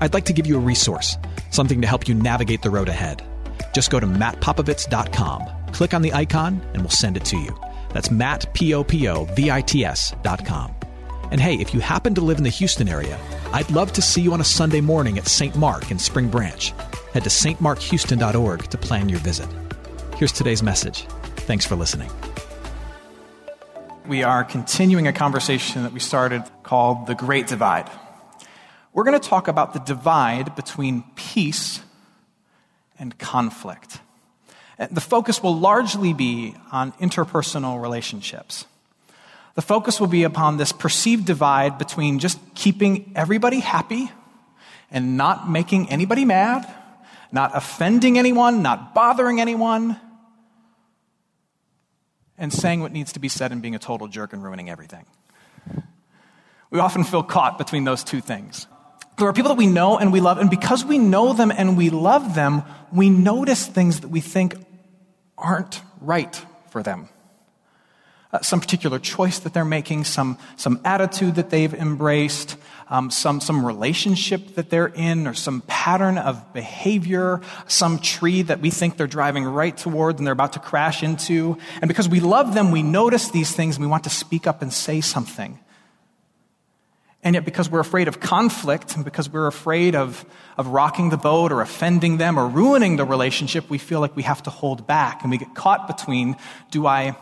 I'd like to give you a resource, something to help you navigate the road ahead. Just go to mattpopovits.com, click on the icon, and we'll send it to you. That's Matt, P-O-P-O-V-I-T-S dot com. And hey, if you happen to live in the Houston area, I'd love to see you on a Sunday morning at St. Mark in Spring Branch. Head to stmarkhouston.org to plan your visit. Here's today's message. Thanks for listening. We are continuing a conversation that we started called The Great Divide. We're going to talk about the divide between peace and conflict. The focus will largely be on interpersonal relationships. The focus will be upon this perceived divide between just keeping everybody happy and not making anybody mad, not offending anyone, not bothering anyone, and saying what needs to be said and being a total jerk and ruining everything. We often feel caught between those two things. There are people that we know and we love, and because we know them and we love them, we notice things that we think aren't right for them. Uh, some particular choice that they're making, some, some attitude that they've embraced, um, some, some relationship that they're in, or some pattern of behavior, some tree that we think they're driving right towards and they're about to crash into. And because we love them, we notice these things and we want to speak up and say something. And yet, because we're afraid of conflict and because we're afraid of, of rocking the boat or offending them or ruining the relationship, we feel like we have to hold back. And we get caught between do I,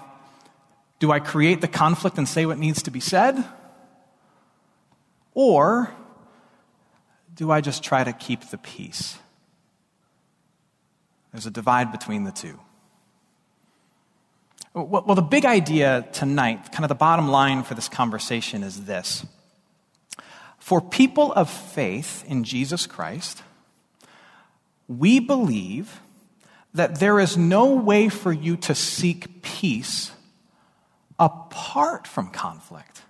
do I create the conflict and say what needs to be said? Or do I just try to keep the peace? There's a divide between the two. Well, the big idea tonight, kind of the bottom line for this conversation is this. For people of faith in Jesus Christ, we believe that there is no way for you to seek peace apart from conflict.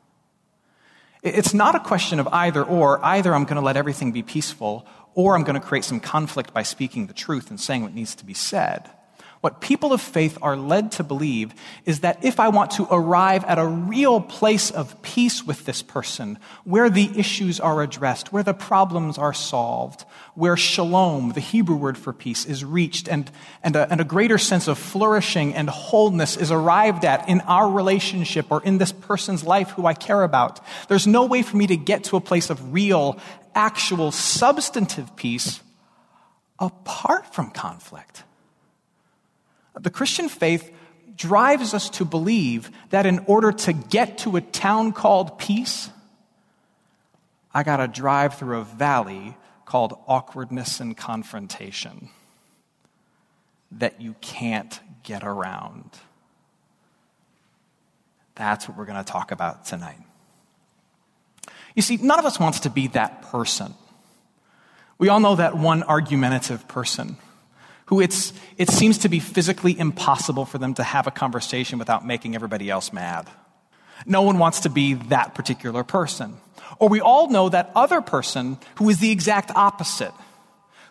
It's not a question of either or. Either I'm going to let everything be peaceful, or I'm going to create some conflict by speaking the truth and saying what needs to be said. What people of faith are led to believe is that if I want to arrive at a real place of peace with this person, where the issues are addressed, where the problems are solved, where shalom, the Hebrew word for peace, is reached, and, and, a, and a greater sense of flourishing and wholeness is arrived at in our relationship or in this person's life who I care about, there's no way for me to get to a place of real, actual, substantive peace apart from conflict. The Christian faith drives us to believe that in order to get to a town called peace, I got to drive through a valley called awkwardness and confrontation that you can't get around. That's what we're going to talk about tonight. You see, none of us wants to be that person. We all know that one argumentative person who it's, it seems to be physically impossible for them to have a conversation without making everybody else mad. No one wants to be that particular person. Or we all know that other person who is the exact opposite,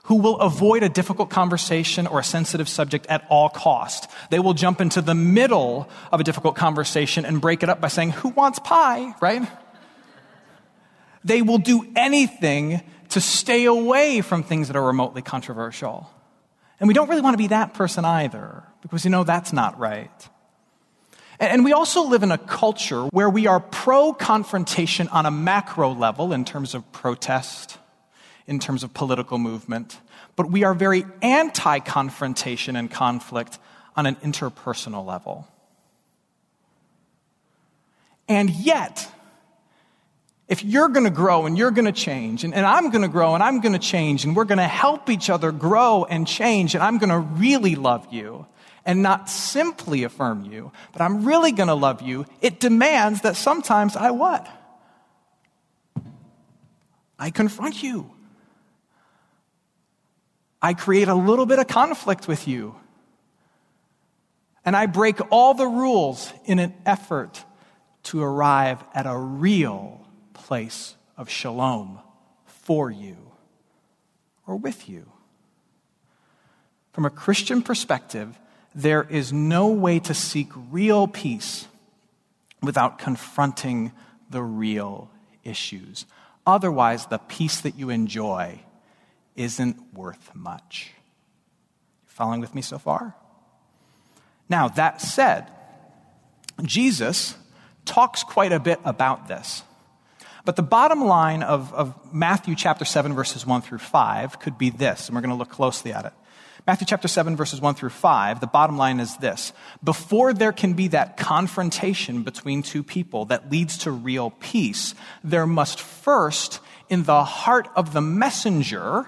who will avoid a difficult conversation or a sensitive subject at all cost. They will jump into the middle of a difficult conversation and break it up by saying, who wants pie, right? They will do anything to stay away from things that are remotely controversial. And we don't really want to be that person either, because you know that's not right. And we also live in a culture where we are pro confrontation on a macro level in terms of protest, in terms of political movement, but we are very anti confrontation and conflict on an interpersonal level. And yet, if you're going to grow and you're going to change, and, and I'm going to grow and I'm going to change, and we're going to help each other grow and change, and I'm going to really love you and not simply affirm you, but I'm really going to love you, it demands that sometimes I what? I confront you. I create a little bit of conflict with you. And I break all the rules in an effort to arrive at a real place of shalom for you or with you. From a Christian perspective, there is no way to seek real peace without confronting the real issues. Otherwise, the peace that you enjoy isn't worth much. Following with me so far? Now, that said, Jesus talks quite a bit about this. But the bottom line of, of Matthew chapter 7, verses 1 through 5 could be this, and we're going to look closely at it. Matthew chapter 7, verses 1 through 5, the bottom line is this. Before there can be that confrontation between two people that leads to real peace, there must first, in the heart of the messenger,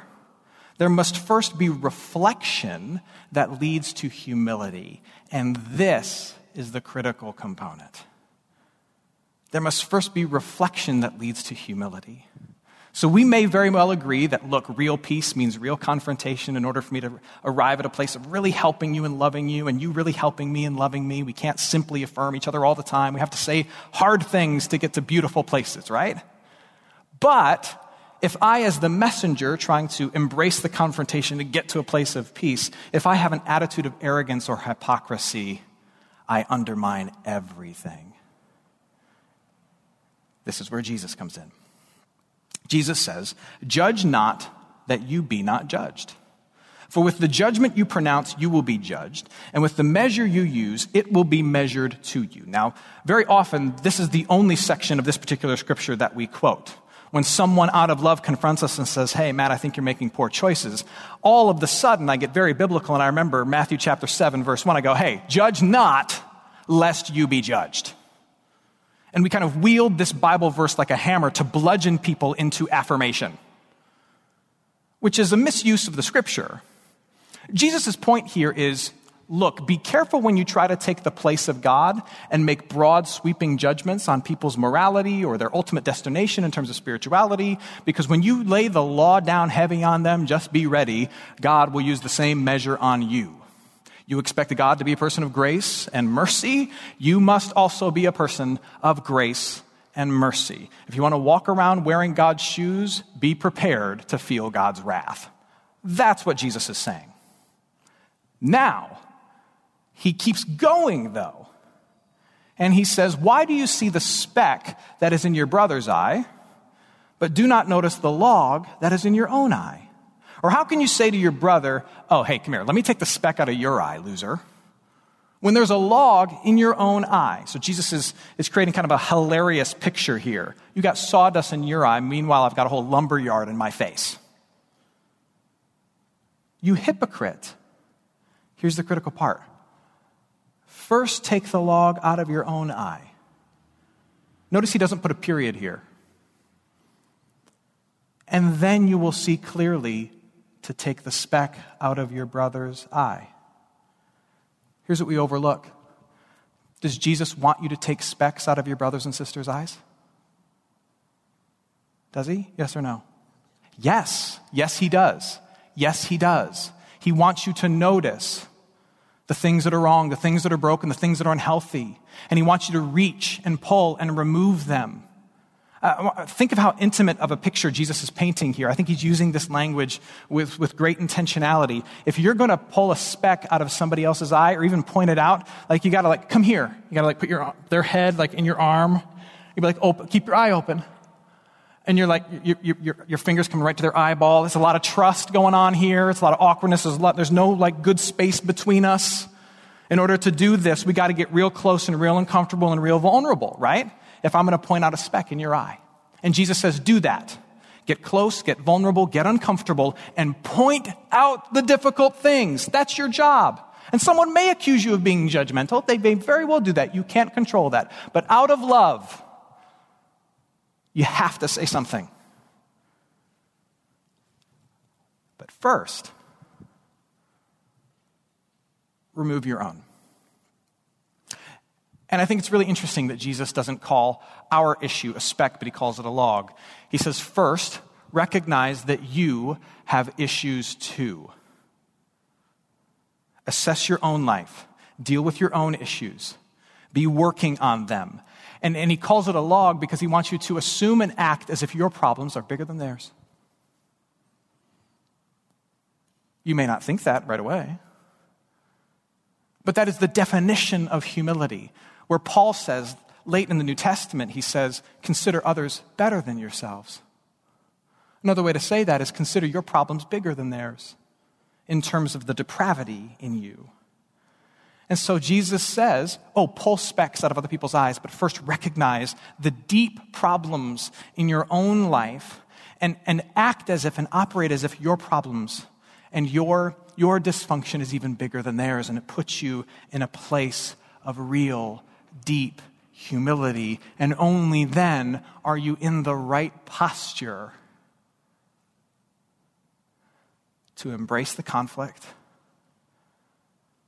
there must first be reflection that leads to humility. And this is the critical component there must first be reflection that leads to humility. So we may very well agree that, look, real peace means real confrontation in order for me to arrive at a place of really helping you and loving you, and you really helping me and loving me. We can't simply affirm each other all the time. We have to say hard things to get to beautiful places, right? But if I, as the messenger trying to embrace the confrontation to get to a place of peace, if I have an attitude of arrogance or hypocrisy, I undermine everything. This is where Jesus comes in. Jesus says, Judge not that you be not judged. For with the judgment you pronounce, you will be judged, and with the measure you use, it will be measured to you. Now, very often, this is the only section of this particular scripture that we quote. When someone out of love confronts us and says, Hey, Matt, I think you're making poor choices, all of the sudden I get very biblical, and I remember Matthew chapter 7, verse 1. I go, Hey, judge not, lest you be judged. And we kind of wield this Bible verse like a hammer to bludgeon people into affirmation, which is a misuse of the scripture. Jesus' point here is look, be careful when you try to take the place of God and make broad, sweeping judgments on people's morality or their ultimate destination in terms of spirituality, because when you lay the law down heavy on them, just be ready, God will use the same measure on you. You expect God to be a person of grace and mercy. You must also be a person of grace and mercy. If you want to walk around wearing God's shoes, be prepared to feel God's wrath. That's what Jesus is saying. Now, he keeps going though. And he says, Why do you see the speck that is in your brother's eye, but do not notice the log that is in your own eye? Or how can you say to your brother, oh, hey, come here, let me take the speck out of your eye, loser? When there's a log in your own eye. So Jesus is, is creating kind of a hilarious picture here. You got sawdust in your eye, meanwhile, I've got a whole lumber yard in my face. You hypocrite. Here's the critical part. First, take the log out of your own eye. Notice he doesn't put a period here. And then you will see clearly to take the speck out of your brother's eye. Here's what we overlook Does Jesus want you to take specks out of your brothers and sisters' eyes? Does he? Yes or no? Yes. Yes, he does. Yes, he does. He wants you to notice the things that are wrong, the things that are broken, the things that are unhealthy. And he wants you to reach and pull and remove them. Uh, think of how intimate of a picture Jesus is painting here. I think he's using this language with, with great intentionality. If you're going to pull a speck out of somebody else's eye or even point it out, like you got to like, come here. You got to like put your, their head like in your arm. You'd be like, open, keep your eye open. And you're like, your, your, your fingers come right to their eyeball. There's a lot of trust going on here. It's a lot of awkwardness. There's, a lot, there's no like good space between us. In order to do this, we got to get real close and real uncomfortable and real vulnerable, right? If I'm going to point out a speck in your eye. And Jesus says, do that. Get close, get vulnerable, get uncomfortable, and point out the difficult things. That's your job. And someone may accuse you of being judgmental. They may very well do that. You can't control that. But out of love, you have to say something. But first, remove your own. And I think it's really interesting that Jesus doesn't call our issue a speck, but he calls it a log. He says, first, recognize that you have issues too. Assess your own life, deal with your own issues, be working on them. And, and he calls it a log because he wants you to assume and act as if your problems are bigger than theirs. You may not think that right away. But that is the definition of humility, where Paul says, late in the New Testament, he says, consider others better than yourselves. Another way to say that is consider your problems bigger than theirs in terms of the depravity in you. And so Jesus says, oh, pull specks out of other people's eyes, but first recognize the deep problems in your own life and, and act as if and operate as if your problems and your, your dysfunction is even bigger than theirs, and it puts you in a place of real, deep humility. And only then are you in the right posture to embrace the conflict,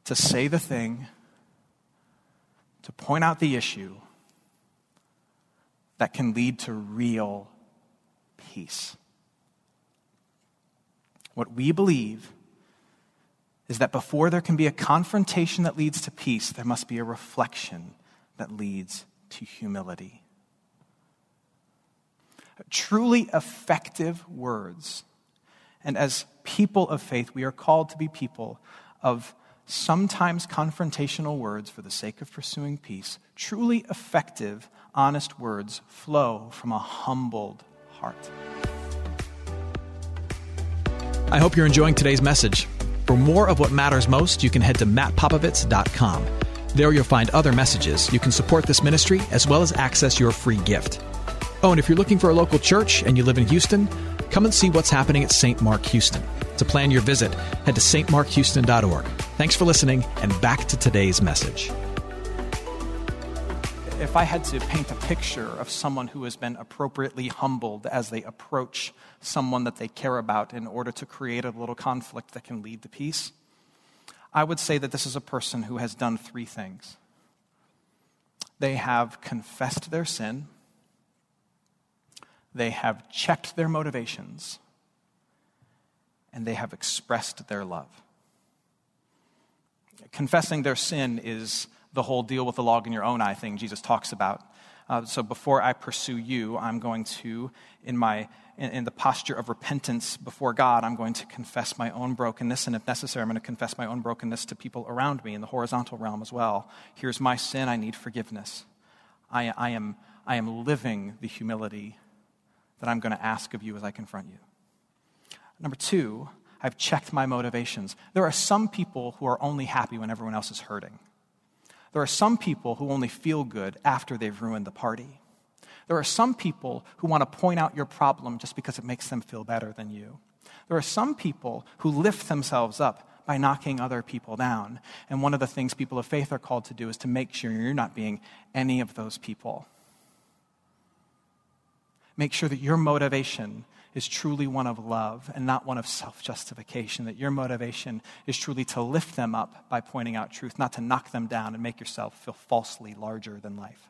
to say the thing, to point out the issue that can lead to real peace. What we believe is that before there can be a confrontation that leads to peace, there must be a reflection that leads to humility. Truly effective words. And as people of faith, we are called to be people of sometimes confrontational words for the sake of pursuing peace. Truly effective, honest words flow from a humbled heart. I hope you're enjoying today's message. For more of what matters most, you can head to mattpopovits.com. There you'll find other messages. You can support this ministry as well as access your free gift. Oh, and if you're looking for a local church and you live in Houston, come and see what's happening at St. Mark Houston. To plan your visit, head to stmarkhouston.org. Thanks for listening, and back to today's message if I had to paint a picture of someone who has been appropriately humbled as they approach someone that they care about in order to create a little conflict that can lead to peace, I would say that this is a person who has done three things. They have confessed their sin, they have checked their motivations, and they have expressed their love. Confessing their sin is the whole deal with the log in your own eye thing Jesus talks about. Uh, so before I pursue you, I'm going to, in my in, in, the posture of repentance before God, I'm going to confess my own brokenness, and if necessary, I'm going to confess my own brokenness to people around me in the horizontal realm as well. Here's my sin. I need forgiveness. I, I am I am living the humility that I'm going to ask of you as I confront you. Number two, I've checked my motivations. There are some people who are only happy when everyone else is hurting. There are some people who only feel good after they've ruined the party. There are some people who want to point out your problem just because it makes them feel better than you. There are some people who lift themselves up by knocking other people down. And one of the things people of faith are called to do is to make sure you're not being any of those people. Make sure that your motivation is truly one of love and not one of self justification, that your motivation is truly to lift them up by pointing out truth, not to knock them down and make yourself feel falsely larger than life.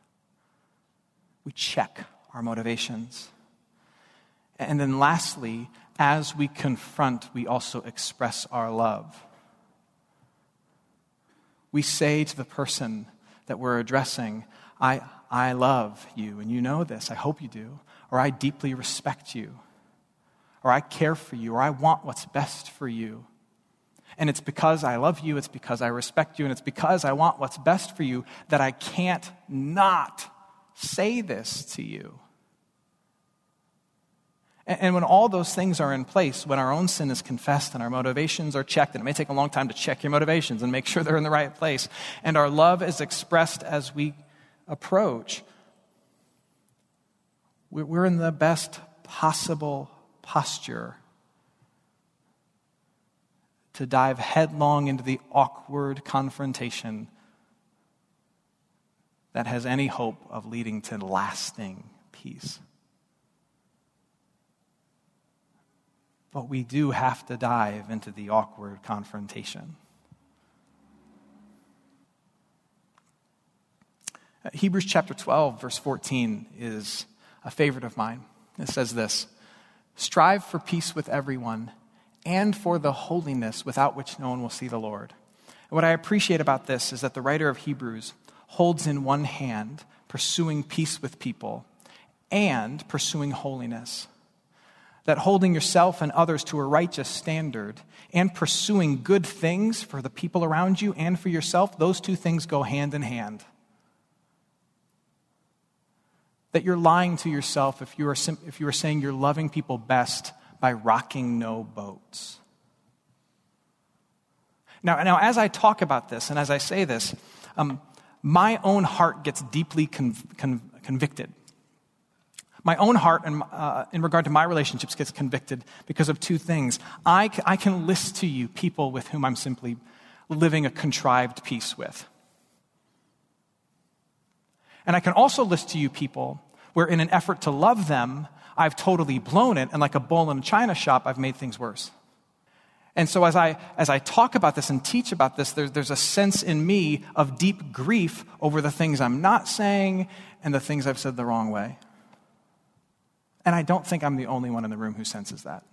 We check our motivations. And then lastly, as we confront, we also express our love. We say to the person that we're addressing, I, I love you, and you know this, I hope you do, or I deeply respect you or I care for you, or I want what's best for you. And it's because I love you, it's because I respect you, and it's because I want what's best for you that I can't not say this to you. And when all those things are in place, when our own sin is confessed and our motivations are checked, and it may take a long time to check your motivations and make sure they're in the right place, and our love is expressed as we approach, we're in the best possible posture to dive headlong into the awkward confrontation that has any hope of leading to lasting peace. But we do have to dive into the awkward confrontation. Hebrews chapter 12, verse 14 is a favorite of mine. It says this Strive for peace with everyone and for the holiness without which no one will see the Lord. And what I appreciate about this is that the writer of Hebrews holds in one hand pursuing peace with people and pursuing holiness. That holding yourself and others to a righteous standard and pursuing good things for the people around you and for yourself, those two things go hand in hand that you're lying to yourself if you are, sim- if you are saying you're loving people best by rocking no boats. Now, now as I talk about this and as I say this, um, my own heart gets deeply conv- conv- convicted. My own heart, in, uh, in regard to my relationships, gets convicted because of two things. I, c- I can list to you people with whom I'm simply living a contrived peace with. And I can also list to you people where, in an effort to love them, I've totally blown it, and like a bull in a china shop, I've made things worse. And so, as I, as I talk about this and teach about this, there, there's a sense in me of deep grief over the things I'm not saying and the things I've said the wrong way. And I don't think I'm the only one in the room who senses that.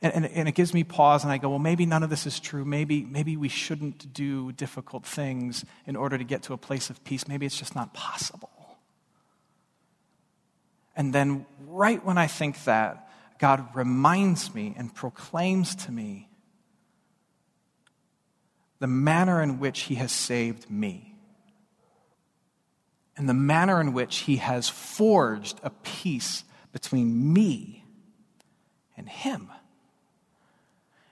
And, and, and, it gives me pause, and I go, well, maybe none of this is true. Maybe, maybe we shouldn't do difficult things in order to get to a place of peace. Maybe it's just not possible. And then, right when I think that, God reminds me and proclaims to me the manner in which He has saved me and the manner in which He has forged a peace between me and Him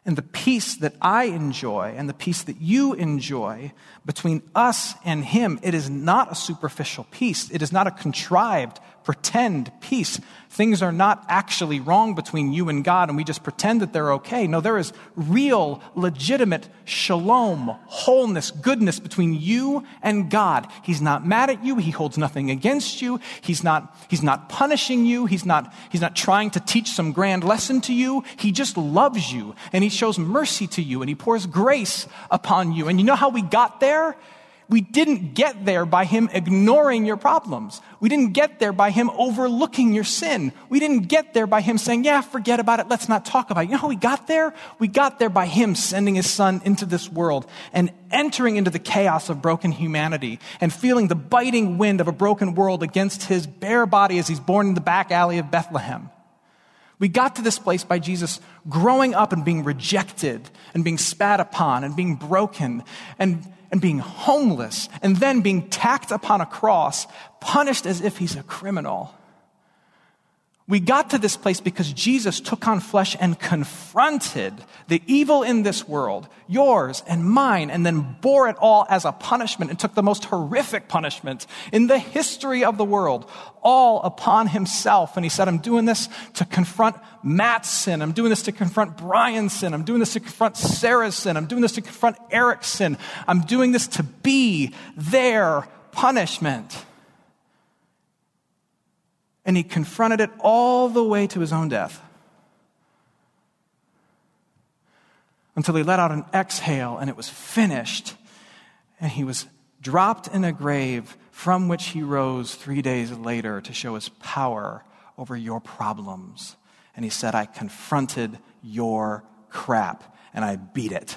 and the peace that I enjoy and the peace that you enjoy between us and Him, it is not a superficial peace. It is not a contrived, pretend peace. Things are not actually wrong between you and God and we just pretend that they're okay. No, there is real, legitimate shalom, wholeness, goodness between you and God. He's not mad at you. He holds nothing against you. He's not, he's not punishing you. He's not, he's not trying to teach some grand lesson to you. He just loves you and he shows mercy to you and he pours grace upon you. And you know how we got there? We didn't get there by him ignoring your problems. We didn't get there by him overlooking your sin. We didn't get there by him saying, yeah, forget about it. Let's not talk about it. You know how we got there? We got there by him sending his son into this world and entering into the chaos of broken humanity and feeling the biting wind of a broken world against his bare body as he's born in the back alley of Bethlehem. We got to this place by Jesus growing up and being rejected and being spat upon and being broken and and being homeless and then being tacked upon a cross, punished as if he's a criminal. We got to this place because Jesus took on flesh and confronted the evil in this world, yours and mine, and then bore it all as a punishment and took the most horrific punishment in the history of the world, all upon himself. And he said, I'm doing this to confront Matt's sin. I'm doing this to confront Brian's sin. I'm doing this to confront Sarah's sin. I'm doing this to confront Eric's sin. I'm doing this to be their punishment. And he confronted it all the way to his own death. Until he let out an exhale and it was finished. And he was dropped in a grave from which he rose three days later to show his power over your problems. And he said, I confronted your crap and I beat it.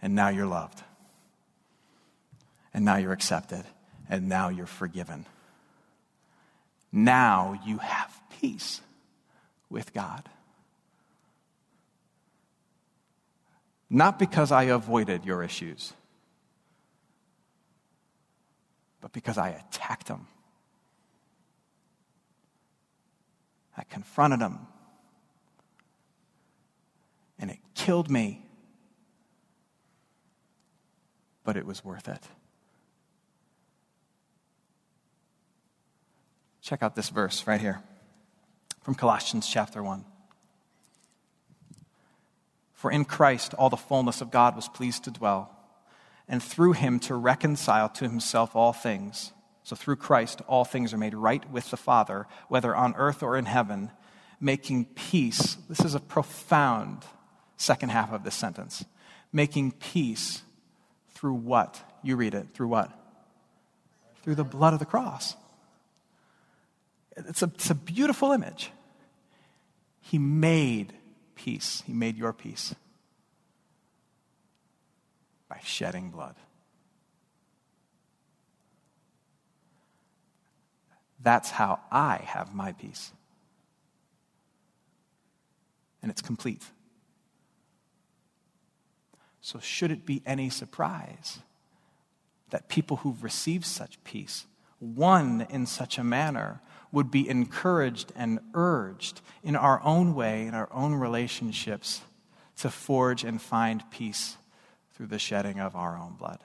And now you're loved. And now you're accepted. And now you're forgiven. Now you have peace with God. Not because I avoided your issues, but because I attacked them. I confronted them. And it killed me. But it was worth it. Check out this verse right here from Colossians chapter 1. For in Christ all the fullness of God was pleased to dwell, and through him to reconcile to himself all things. So through Christ all things are made right with the Father, whether on earth or in heaven, making peace. This is a profound second half of this sentence. Making peace through what? You read it. Through what? Through the blood of the cross. It's a, it's a beautiful image. He made peace. He made your peace by shedding blood. That's how I have my peace. And it's complete. So, should it be any surprise that people who've received such peace, won in such a manner, would be encouraged and urged in our own way, in our own relationships, to forge and find peace through the shedding of our own blood.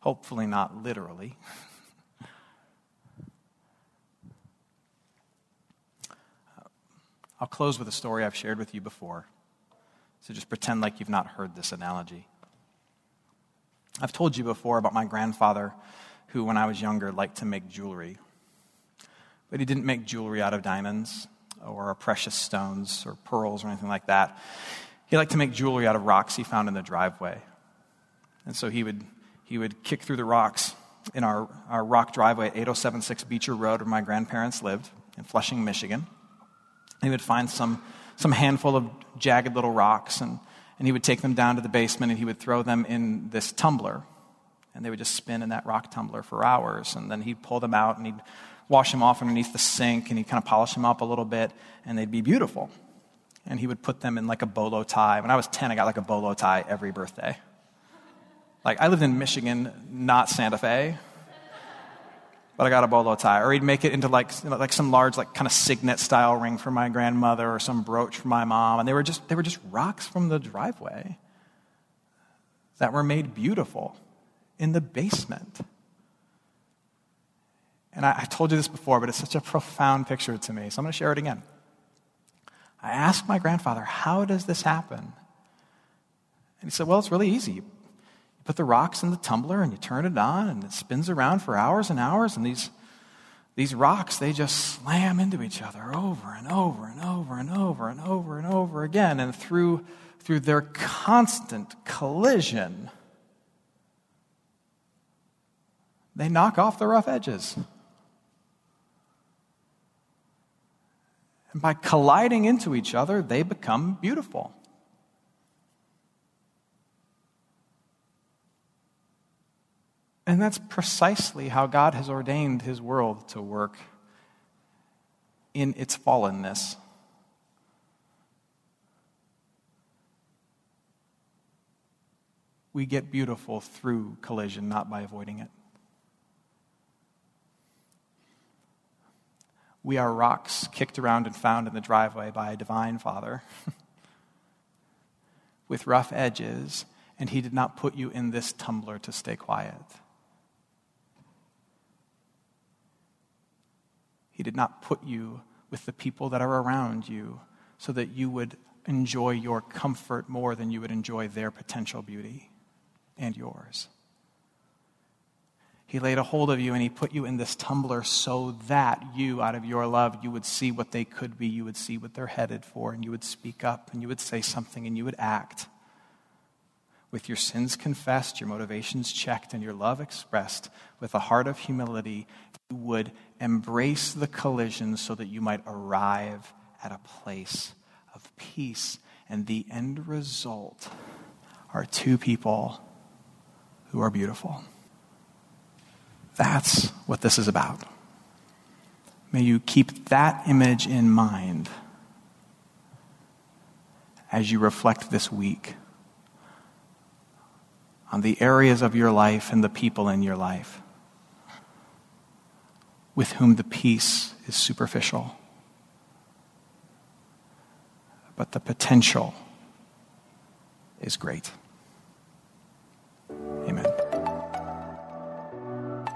Hopefully, not literally. I'll close with a story I've shared with you before. So just pretend like you've not heard this analogy. I've told you before about my grandfather who, when I was younger, liked to make jewelry. But he didn't make jewelry out of diamonds or precious stones or pearls or anything like that. He liked to make jewelry out of rocks he found in the driveway. And so he would, he would kick through the rocks in our, our rock driveway at 8076 Beecher Road, where my grandparents lived in Flushing, Michigan. He would find some, some handful of jagged little rocks, and, and he would take them down to the basement and he would throw them in this tumbler and they would just spin in that rock tumbler for hours. And then he'd pull them out and he'd wash them off underneath the sink and he'd kind of polish them up a little bit and they'd be beautiful. And he would put them in like a bolo tie. When I was 10, I got like a bolo tie every birthday. Like I lived in Michigan, not Santa Fe, but I got a bolo tie. Or he'd make it into like, you know, like some large, like kind of signet style ring for my grandmother or some brooch for my mom. And they were just, they were just rocks from the driveway that were made beautiful in the basement. And I, I told you this before, but it's such a profound picture to me, so I'm going to share it again. I asked my grandfather, How does this happen? And he said, Well, it's really easy. You put the rocks in the tumbler and you turn it on, and it spins around for hours and hours, and these, these rocks, they just slam into each other over and over and over and over and over and over again. And through, through their constant collision, they knock off the rough edges. And by colliding into each other, they become beautiful. And that's precisely how God has ordained his world to work in its fallenness. We get beautiful through collision, not by avoiding it. We are rocks kicked around and found in the driveway by a divine Father with rough edges, and He did not put you in this tumbler to stay quiet. He did not put you with the people that are around you so that you would enjoy your comfort more than you would enjoy their potential beauty and yours. He laid a hold of you and he put you in this tumbler so that you, out of your love, you would see what they could be, you would see what they're headed for, and you would speak up and you would say something and you would act. With your sins confessed, your motivations checked, and your love expressed, with a heart of humility, you would embrace the collision so that you might arrive at a place of peace. And the end result are two people who are beautiful. That's what this is about. May you keep that image in mind as you reflect this week on the areas of your life and the people in your life with whom the peace is superficial, but the potential is great.